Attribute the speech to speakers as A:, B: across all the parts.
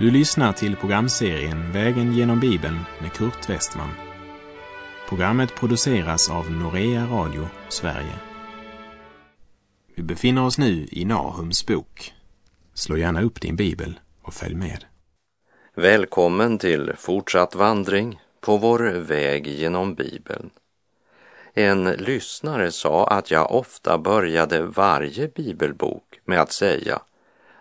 A: Du lyssnar till programserien Vägen genom Bibeln med Kurt Westman. Programmet produceras av Norea Radio Sverige. Vi befinner oss nu i Nahums bok. Slå gärna upp din bibel och följ med.
B: Välkommen till fortsatt vandring på vår väg genom Bibeln. En lyssnare sa att jag ofta började varje bibelbok med att säga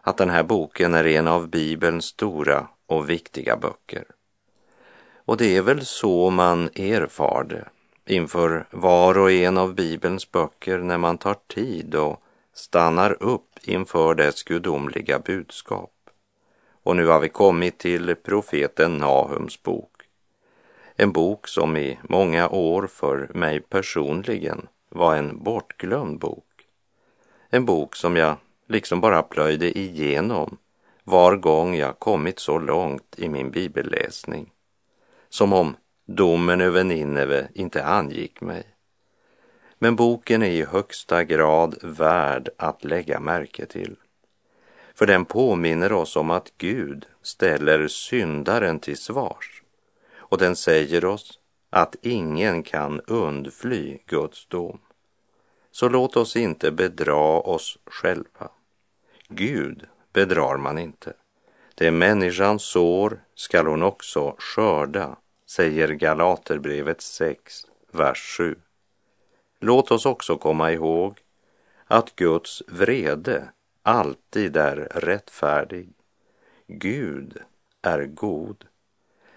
B: att den här boken är en av Bibelns stora och viktiga böcker. Och det är väl så man erfar det inför var och en av Bibelns böcker när man tar tid och stannar upp inför dess gudomliga budskap. Och nu har vi kommit till profeten Nahums bok. En bok som i många år för mig personligen var en bortglömd bok. En bok som jag liksom bara plöjde igenom var gång jag kommit så långt i min bibelläsning. Som om domen över Nineve inte angick mig. Men boken är i högsta grad värd att lägga märke till. För den påminner oss om att Gud ställer syndaren till svars. Och den säger oss att ingen kan undfly Guds dom. Så låt oss inte bedra oss själva. Gud bedrar man inte. Det människan sår skall hon också skörda, säger Galaterbrevet 6, vers 7. Låt oss också komma ihåg att Guds vrede alltid är rättfärdig. Gud är god.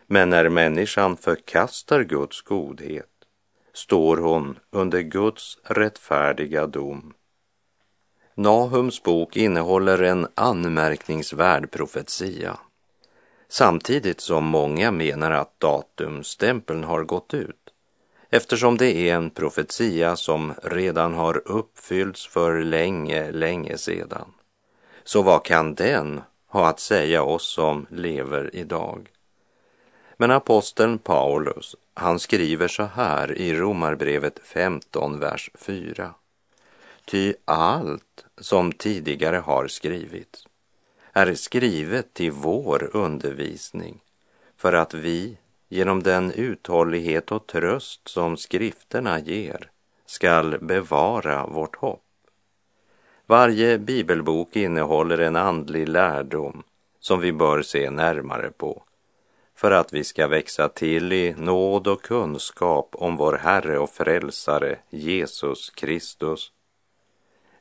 B: Men när människan förkastar Guds godhet står hon under Guds rättfärdiga dom. Nahums bok innehåller en anmärkningsvärd profetia. Samtidigt som många menar att datumstämpeln har gått ut eftersom det är en profetia som redan har uppfyllts för länge, länge sedan. Så vad kan den ha att säga oss som lever idag? Men aposteln Paulus, han skriver så här i Romarbrevet 15, vers 4. Ty allt som tidigare har skrivits är skrivet till vår undervisning för att vi genom den uthållighet och tröst som skrifterna ger skall bevara vårt hopp. Varje bibelbok innehåller en andlig lärdom som vi bör se närmare på för att vi ska växa till i nåd och kunskap om vår Herre och Frälsare Jesus Kristus.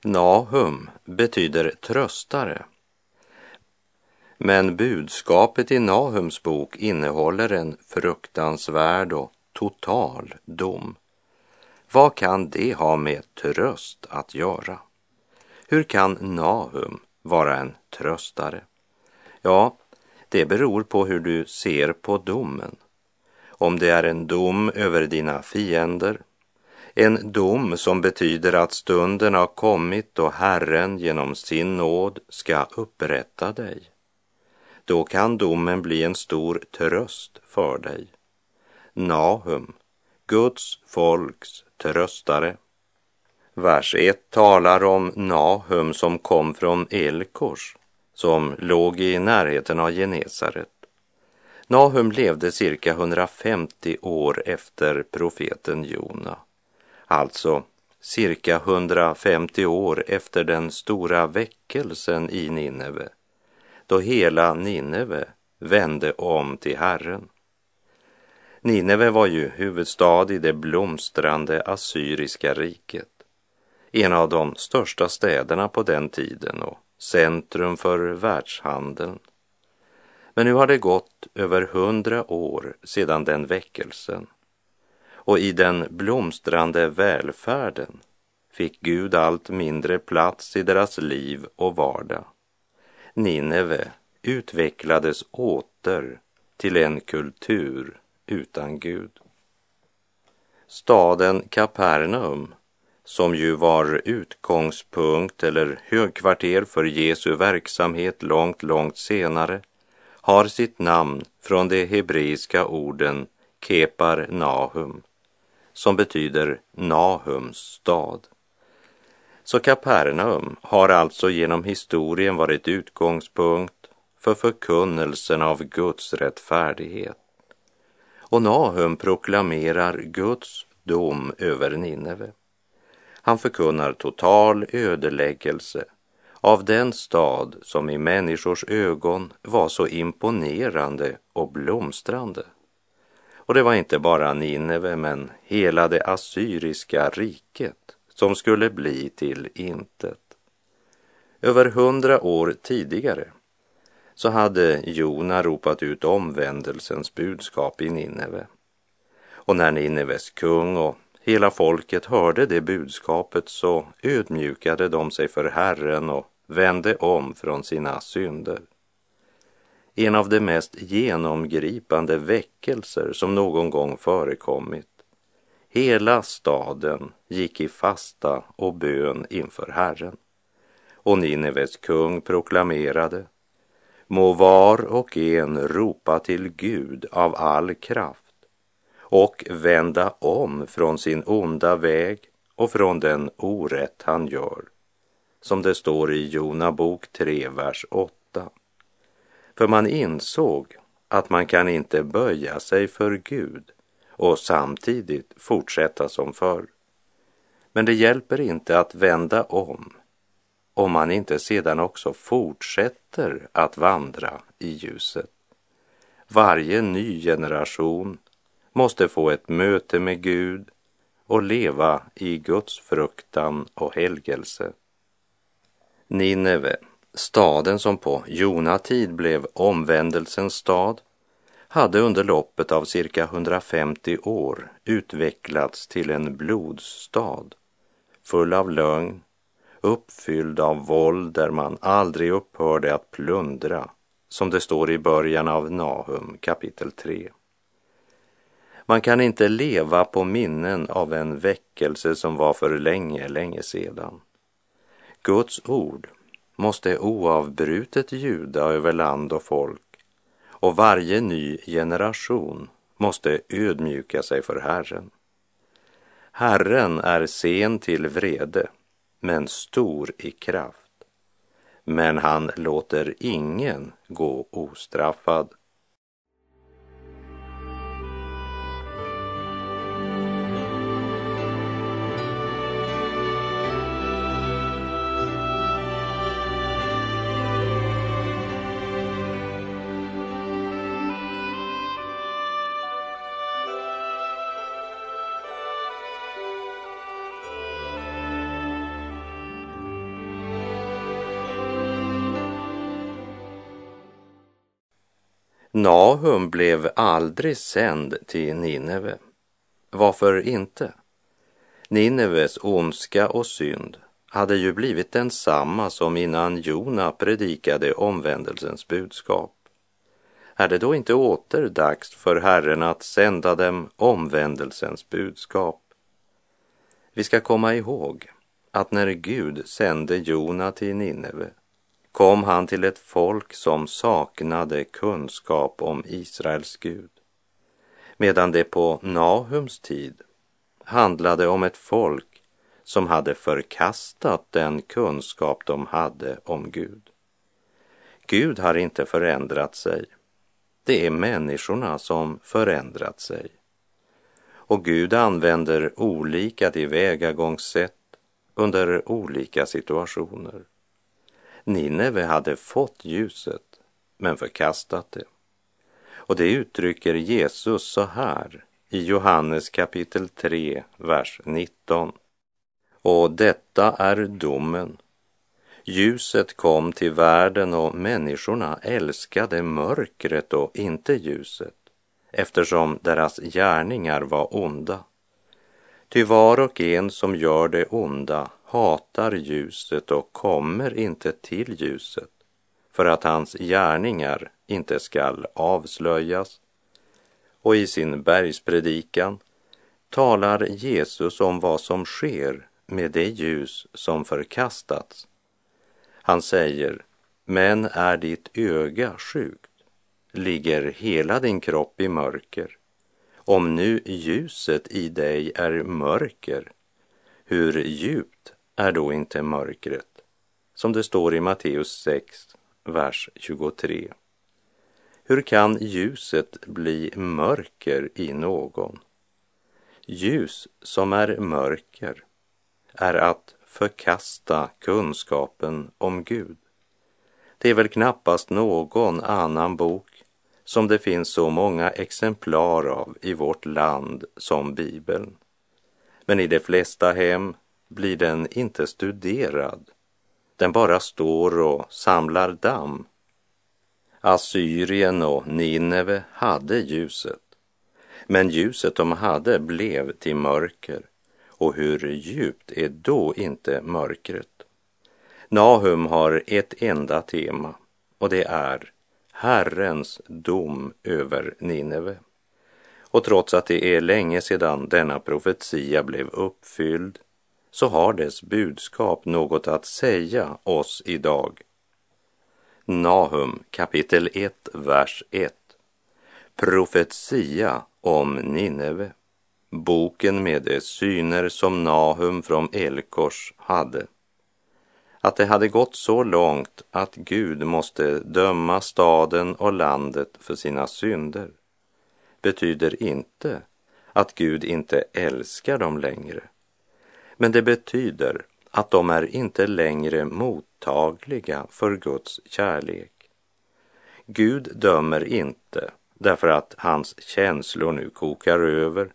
B: Nahum betyder tröstare. Men budskapet i Nahums bok innehåller en fruktansvärd och total dom. Vad kan det ha med tröst att göra? Hur kan Nahum vara en tröstare? Ja, det beror på hur du ser på domen. Om det är en dom över dina fiender, en dom som betyder att stunden har kommit och Herren genom sin nåd ska upprätta dig. Då kan domen bli en stor tröst för dig. Nahum, Guds folks tröstare. Vers 1 talar om Nahum som kom från Elkors som låg i närheten av Genesaret. Nahum levde cirka 150 år efter profeten Jona, alltså cirka 150 år efter den stora väckelsen i Nineve, då hela Nineve vände om till Herren. Nineve var ju huvudstad i det blomstrande assyriska riket, en av de största städerna på den tiden och centrum för världshandeln. Men nu har det gått över hundra år sedan den väckelsen och i den blomstrande välfärden fick Gud allt mindre plats i deras liv och vardag. Nineve utvecklades åter till en kultur utan Gud. Staden Kapernaum som ju var utgångspunkt eller högkvarter för Jesu verksamhet långt, långt senare, har sitt namn från de hebreiska orden Kepar Nahum, som betyder Nahums stad. Så Kapernaum har alltså genom historien varit utgångspunkt för förkunnelsen av Guds rättfärdighet. Och Nahum proklamerar Guds dom över Nineve. Han förkunnar total ödeläggelse av den stad som i människors ögon var så imponerande och blomstrande. Och det var inte bara Nineve, men hela det assyriska riket som skulle bli till intet. Över hundra år tidigare så hade Jona ropat ut omvändelsens budskap i Nineve. Och när Nineves kung och hela folket hörde det budskapet så ödmjukade de sig för Herren och vände om från sina synder. En av de mest genomgripande väckelser som någon gång förekommit. Hela staden gick i fasta och bön inför Herren. Och Nineves kung proklamerade Må var och en ropa till Gud av all kraft och vända om från sin onda väg och från den orätt han gör. Som det står i Jona bok 3, vers 8. För man insåg att man kan inte böja sig för Gud och samtidigt fortsätta som förr. Men det hjälper inte att vända om om man inte sedan också fortsätter att vandra i ljuset. Varje ny generation måste få ett möte med Gud och leva i Guds fruktan och helgelse. Nineve, staden som på Jonatid blev omvändelsens stad, hade under loppet av cirka 150 år utvecklats till en blodsstad full av lögn, uppfylld av våld där man aldrig upphörde att plundra, som det står i början av Nahum kapitel 3. Man kan inte leva på minnen av en väckelse som var för länge, länge sedan. Guds ord måste oavbrutet ljuda över land och folk och varje ny generation måste ödmjuka sig för Herren. Herren är sen till vrede men stor i kraft. Men han låter ingen gå ostraffad. Nahum blev aldrig sänd till Nineve. Varför inte? Nineves ondska och synd hade ju blivit densamma som innan Jona predikade omvändelsens budskap. Är det då inte åter dags för Herren att sända dem omvändelsens budskap? Vi ska komma ihåg att när Gud sände Jona till Nineve kom han till ett folk som saknade kunskap om Israels Gud. Medan det på Nahums tid handlade om ett folk som hade förkastat den kunskap de hade om Gud. Gud har inte förändrat sig. Det är människorna som förändrat sig. Och Gud använder olika tillvägagångssätt under olika situationer. Nineve hade fått ljuset men förkastat det. Och det uttrycker Jesus så här i Johannes kapitel 3, vers 19. Och detta är domen. Ljuset kom till världen och människorna älskade mörkret och inte ljuset eftersom deras gärningar var onda. Ty var och en som gör det onda hatar ljuset och kommer inte till ljuset för att hans gärningar inte skall avslöjas. Och i sin bergspredikan talar Jesus om vad som sker med det ljus som förkastats. Han säger, men är ditt öga sjukt, ligger hela din kropp i mörker. Om nu ljuset i dig är mörker, hur djupt är då inte mörkret, som det står i Matteus 6, vers 23. Hur kan ljuset bli mörker i någon? Ljus som är mörker är att förkasta kunskapen om Gud. Det är väl knappast någon annan bok som det finns så många exemplar av i vårt land som Bibeln. Men i de flesta hem blir den inte studerad. Den bara står och samlar damm. Assyrien och Nineve hade ljuset, men ljuset de hade blev till mörker. Och hur djupt är då inte mörkret? Nahum har ett enda tema och det är Herrens dom över Nineve. Och trots att det är länge sedan denna profetia blev uppfylld så har dess budskap något att säga oss idag. Nahum kapitel 1, vers 1. Profetia om Nineve. Boken med de syner som Nahum från Elkors hade. Att det hade gått så långt att Gud måste döma staden och landet för sina synder betyder inte att Gud inte älskar dem längre. Men det betyder att de är inte längre mottagliga för Guds kärlek. Gud dömer inte därför att hans känslor nu kokar över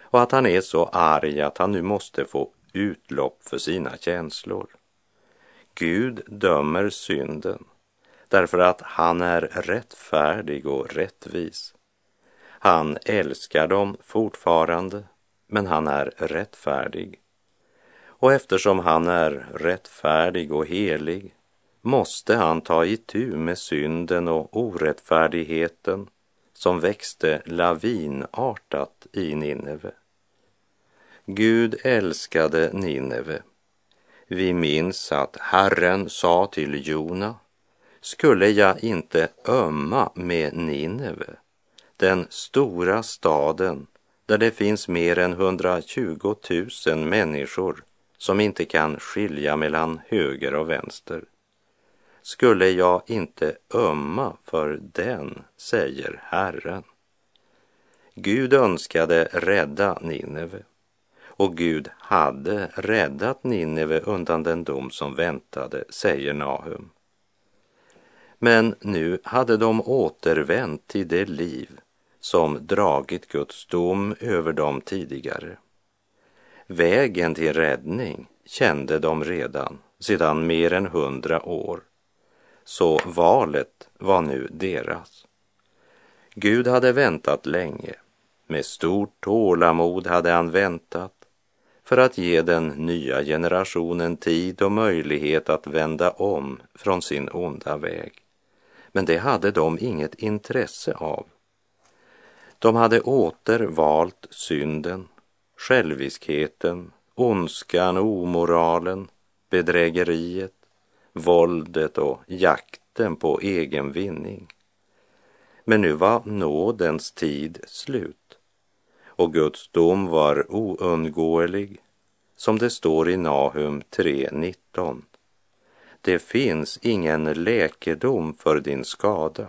B: och att han är så arg att han nu måste få utlopp för sina känslor. Gud dömer synden därför att han är rättfärdig och rättvis. Han älskar dem fortfarande, men han är rättfärdig. Och eftersom han är rättfärdig och helig måste han ta itu med synden och orättfärdigheten som växte lavinartat i Nineve. Gud älskade Nineve. Vi minns att Herren sa till Jona, skulle jag inte ömma med Nineve, den stora staden där det finns mer än 120 000 människor som inte kan skilja mellan höger och vänster. Skulle jag inte ömma för den, säger Herren. Gud önskade rädda Nineve och Gud hade räddat Nineve undan den dom som väntade, säger Nahum. Men nu hade de återvänt till det liv som dragit Guds dom över dem tidigare. Vägen till räddning kände de redan sedan mer än hundra år. Så valet var nu deras. Gud hade väntat länge. Med stort tålamod hade han väntat för att ge den nya generationen tid och möjlighet att vända om från sin onda väg. Men det hade de inget intresse av. De hade åter valt synden, själviskheten, ondskan, och omoralen, bedrägeriet, våldet och jakten på egen vinning. Men nu var nådens tid slut och Guds dom var oundgåelig, som det står i Nahum 3.19. Det finns ingen läkedom för din skada.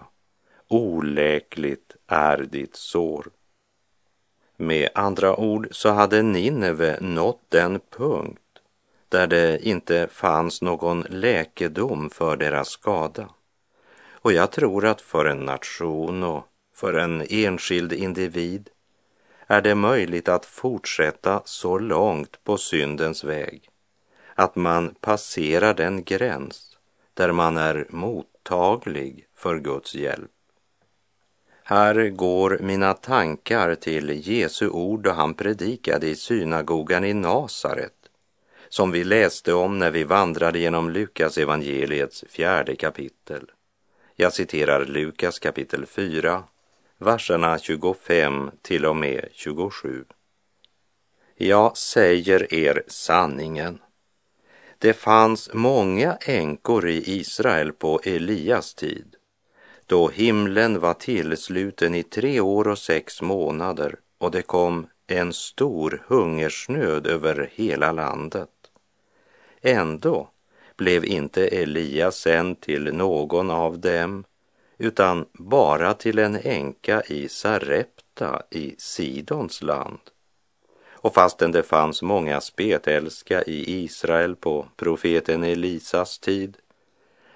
B: Oläkligt är ditt sår. Med andra ord så hade Nineve nått den punkt där det inte fanns någon läkedom för deras skada. Och jag tror att för en nation och för en enskild individ är det möjligt att fortsätta så långt på syndens väg att man passerar den gräns där man är mottaglig för Guds hjälp. Här går mina tankar till Jesu ord då han predikade i synagogan i Nasaret som vi läste om när vi vandrade genom Lukas evangeliets fjärde kapitel. Jag citerar Lukas kapitel 4, verserna 25 till och med 27. Jag säger er sanningen. Det fanns många änkor i Israel på Elias tid, då himlen var tillsluten i tre år och sex månader och det kom en stor hungersnöd över hela landet. Ändå blev inte Elia sänd till någon av dem utan bara till en änka i Sarepta i Sidons land. Och fastän det fanns många spetälska i Israel på profeten Elisas tid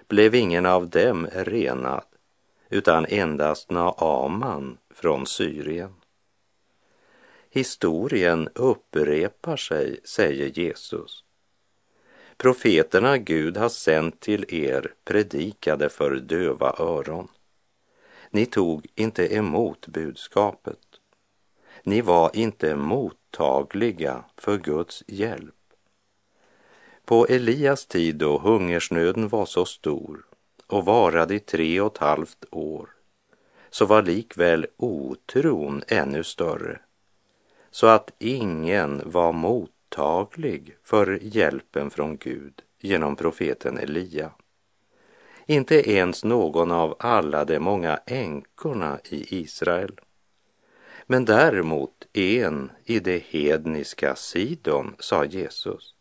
B: blev ingen av dem renad utan endast Naaman från Syrien. Historien upprepar sig, säger Jesus. Profeterna Gud har sänt till er predikade för döva öron. Ni tog inte emot budskapet. Ni var inte mottagliga för Guds hjälp. På Elias tid då hungersnöden var så stor och varade i tre och ett halvt år så var likväl otron ännu större så att ingen var mottaglig för hjälpen från Gud genom profeten Elia. Inte ens någon av alla de många änkorna i Israel. Men däremot en i det hedniska Sidon, sa Jesus.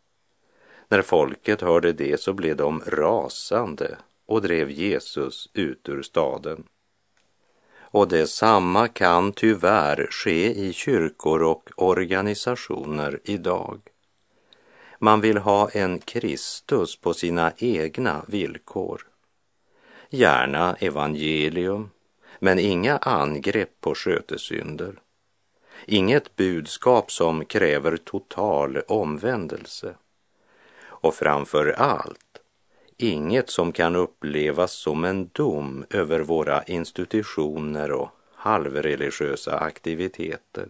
B: När folket hörde det så blev de rasande och drev Jesus ut ur staden. Och detsamma kan tyvärr ske i kyrkor och organisationer idag. Man vill ha en Kristus på sina egna villkor. Gärna evangelium, men inga angrepp på skötesynder. Inget budskap som kräver total omvändelse. Och framför allt inget som kan upplevas som en dom över våra institutioner och halvreligiösa aktiviteter.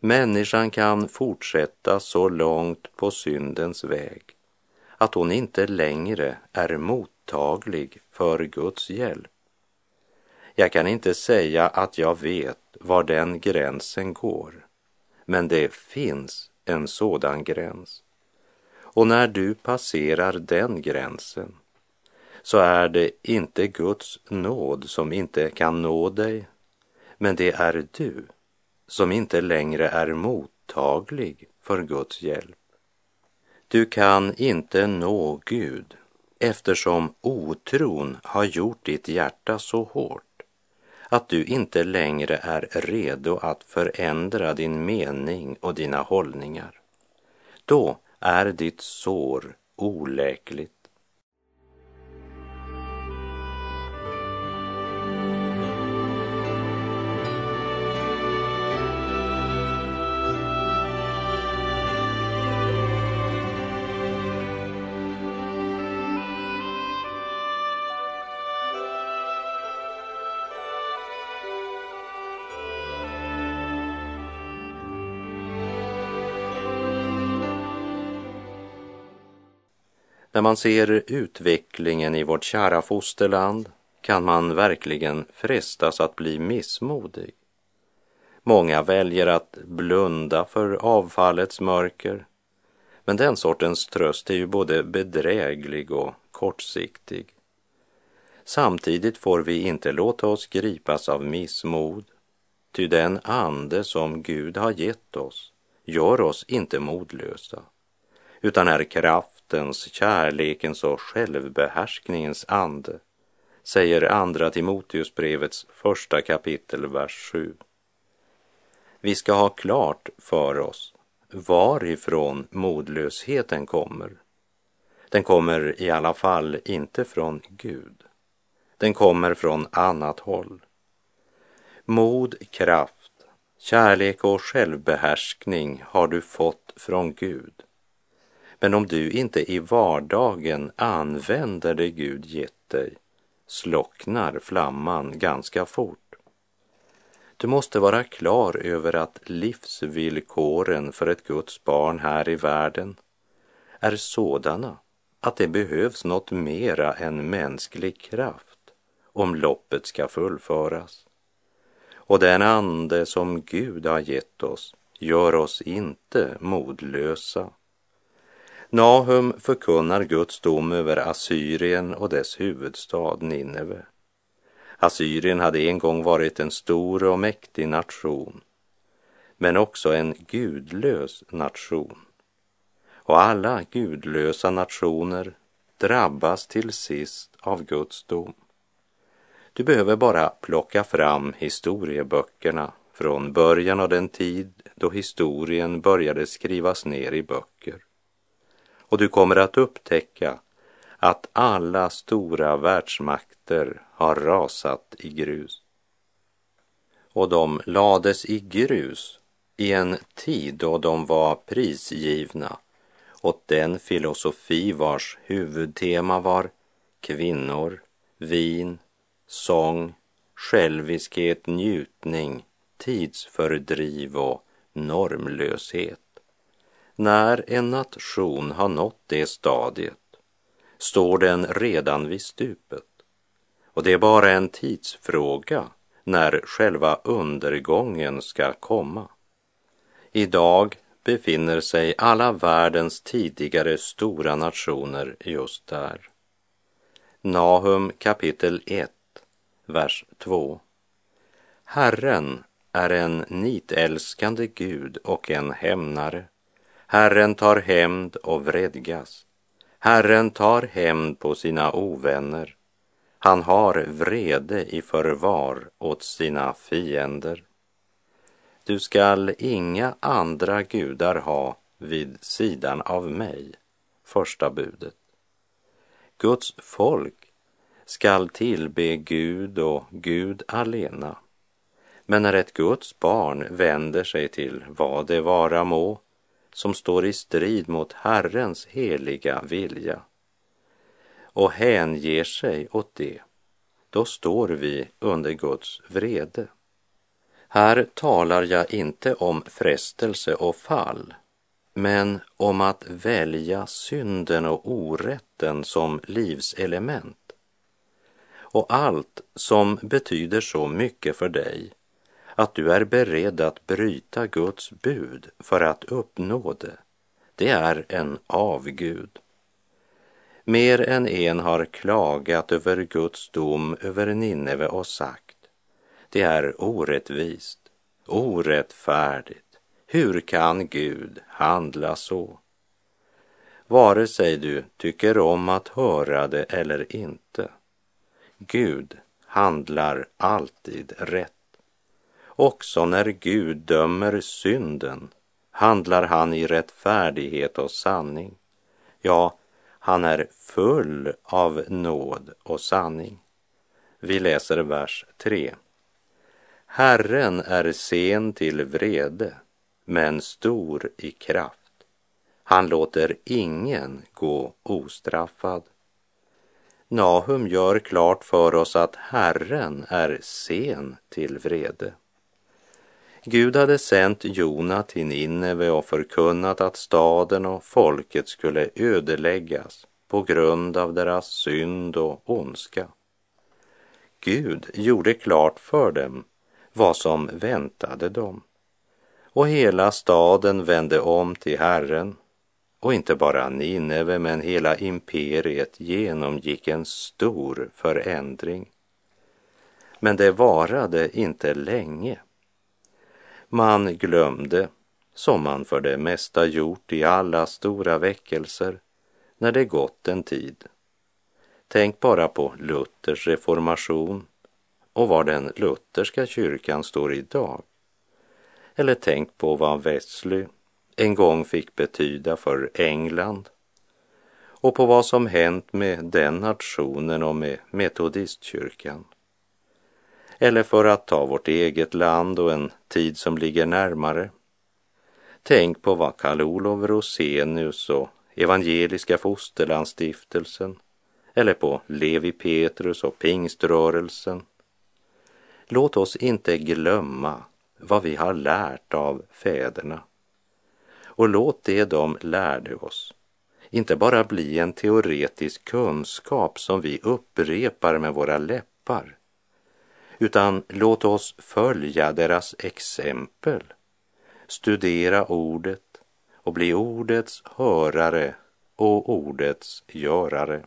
B: Människan kan fortsätta så långt på syndens väg att hon inte längre är mottaglig för Guds hjälp. Jag kan inte säga att jag vet var den gränsen går, men det finns en sådan gräns. Och när du passerar den gränsen så är det inte Guds nåd som inte kan nå dig, men det är du som inte längre är mottaglig för Guds hjälp. Du kan inte nå Gud eftersom otron har gjort ditt hjärta så hårt att du inte längre är redo att förändra din mening och dina hållningar. Då är ditt sår oläkligt. När man ser utvecklingen i vårt kära fosterland kan man verkligen frestas att bli missmodig. Många väljer att blunda för avfallets mörker. Men den sortens tröst är ju både bedräglig och kortsiktig. Samtidigt får vi inte låta oss gripas av missmod, ty den ande som Gud har gett oss gör oss inte modlösa, utan är kraftens, kärlekens och självbehärskningens ande, säger Andra Timoteusbrevets första kapitel, vers 7. Vi ska ha klart för oss varifrån modlösheten kommer. Den kommer i alla fall inte från Gud. Den kommer från annat håll. Mod, kraft, kärlek och självbehärskning har du fått från Gud. Men om du inte i vardagen använder det Gud gett dig slocknar flamman ganska fort. Du måste vara klar över att livsvillkoren för ett Guds barn här i världen är sådana att det behövs något mera än mänsklig kraft om loppet ska fullföras. Och den ande som Gud har gett oss gör oss inte modlösa Nahum förkunnar Guds dom över Assyrien och dess huvudstad Nineve. Assyrien hade en gång varit en stor och mäktig nation, men också en gudlös nation. och alla gudlösa nationer drabbas till sist av Guds dom. Du behöver bara plocka fram historieböckerna från början av den tid då historien började skrivas ner i böcker. Och du kommer att upptäcka att alla stora världsmakter har rasat i grus. Och de lades i grus i en tid då de var prisgivna åt den filosofi vars huvudtema var kvinnor, vin, sång, själviskhet, njutning, tidsfördriv och normlöshet. När en nation har nått det stadiet står den redan vid stupet. Och det är bara en tidsfråga när själva undergången ska komma. Idag befinner sig alla världens tidigare stora nationer just där. Nahum kapitel 1, vers 2. Herren är en nitälskande Gud och en hämnare. Herren tar hämnd och vredgas. Herren tar hämnd på sina ovänner. Han har vrede i förvar åt sina fiender. Du skall inga andra gudar ha vid sidan av mig. Första budet. Guds folk skall tillbe Gud och Gud alena. Men när ett Guds barn vänder sig till vad det vara må som står i strid mot Herrens heliga vilja och hänger sig åt det, då står vi under Guds vrede. Här talar jag inte om frestelse och fall, men om att välja synden och orätten som livselement. Och allt som betyder så mycket för dig att du är beredd att bryta Guds bud för att uppnå det, det är en avgud. Mer än en har klagat över Guds dom över Nineve och sagt, det är orättvist, orättfärdigt. Hur kan Gud handla så? Vare sig du tycker om att höra det eller inte. Gud handlar alltid rätt. Också när Gud dömer synden handlar han i rättfärdighet och sanning. Ja, han är full av nåd och sanning. Vi läser vers 3. Herren är sen till vrede, men stor i kraft. Han låter ingen gå ostraffad. Nahum gör klart för oss att Herren är sen till vrede. Gud hade sänt Jona till Nineve och förkunnat att staden och folket skulle ödeläggas på grund av deras synd och ondska. Gud gjorde klart för dem vad som väntade dem. Och hela staden vände om till Herren och inte bara Nineve men hela imperiet genomgick en stor förändring. Men det varade inte länge. Man glömde, som man för det mesta gjort i alla stora väckelser, när det gått en tid. Tänk bara på Luthers reformation och var den lutherska kyrkan står idag. Eller tänk på vad Wesley en gång fick betyda för England och på vad som hänt med den nationen och med metodistkyrkan. Eller för att ta vårt eget land och en tid som ligger närmare. Tänk på vad Karl Olov Rosenius och Evangeliska Fosterlandsstiftelsen eller på Levi Petrus och pingströrelsen. Låt oss inte glömma vad vi har lärt av fäderna. Och låt det de lärde oss inte bara bli en teoretisk kunskap som vi upprepar med våra läppar utan låt oss följa deras exempel, studera ordet och bli ordets hörare och ordets görare.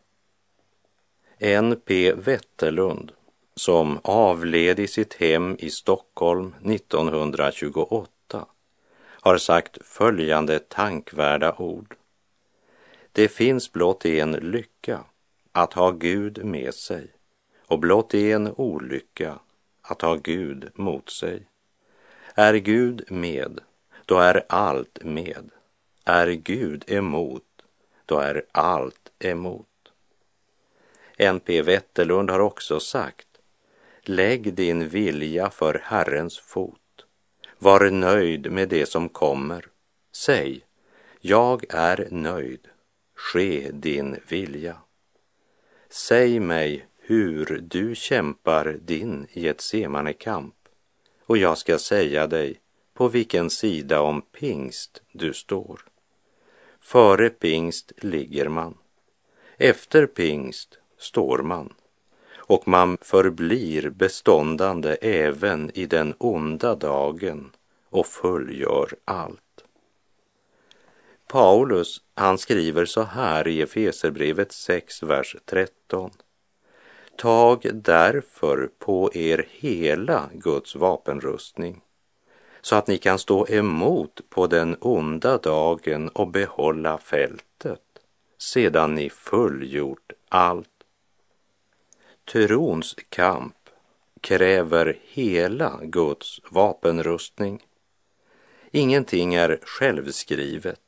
B: N.P. Wetterlund, som avled i sitt hem i Stockholm 1928, har sagt följande tankvärda ord. Det finns blott en lycka, att ha Gud med sig, och blott en olycka, att ha Gud mot sig. Är Gud med, då är allt med. Är Gud emot, då är allt emot. N.P. Wetterlund har också sagt, lägg din vilja för Herrens fot. Var nöjd med det som kommer. Säg, jag är nöjd. Ske din vilja. Säg mig hur du kämpar din Getsemane-kamp och jag ska säga dig på vilken sida om pingst du står. Före pingst ligger man. Efter pingst står man och man förblir beståndande även i den onda dagen och fullgör allt. Paulus, han skriver så här i Efeserbrevet 6, vers 13. Tag därför på er hela Guds vapenrustning så att ni kan stå emot på den onda dagen och behålla fältet sedan ni fullgjort allt. Trons kamp kräver hela Guds vapenrustning. Ingenting är självskrivet.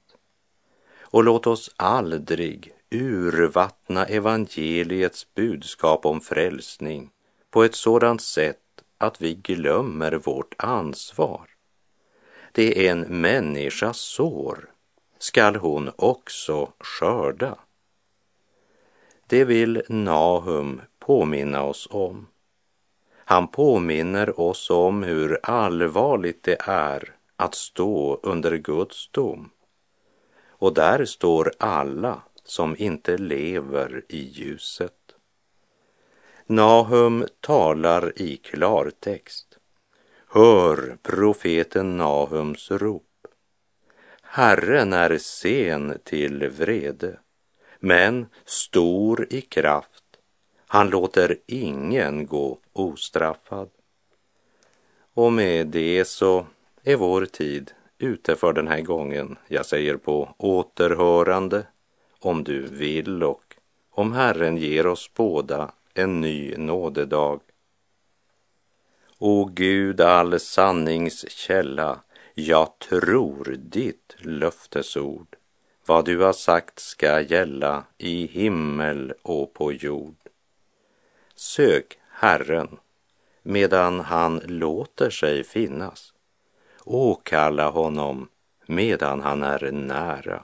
B: Och låt oss aldrig urvattna evangeliets budskap om frälsning på ett sådant sätt att vi glömmer vårt ansvar. Det är en människas sår skall hon också skörda. Det vill Nahum påminna oss om. Han påminner oss om hur allvarligt det är att stå under Guds dom. Och där står alla som inte lever i ljuset. Nahum talar i klartext. Hör profeten Nahums rop. Herren är sen till vrede, men stor i kraft. Han låter ingen gå ostraffad. Och med det så är vår tid ute för den här gången. Jag säger på återhörande om du vill och om Herren ger oss båda en ny nådedag. O Gud, all sannings källa, jag tror ditt löftesord. Vad du har sagt ska gälla i himmel och på jord. Sök Herren medan han låter sig finnas. Åkalla honom medan han är nära.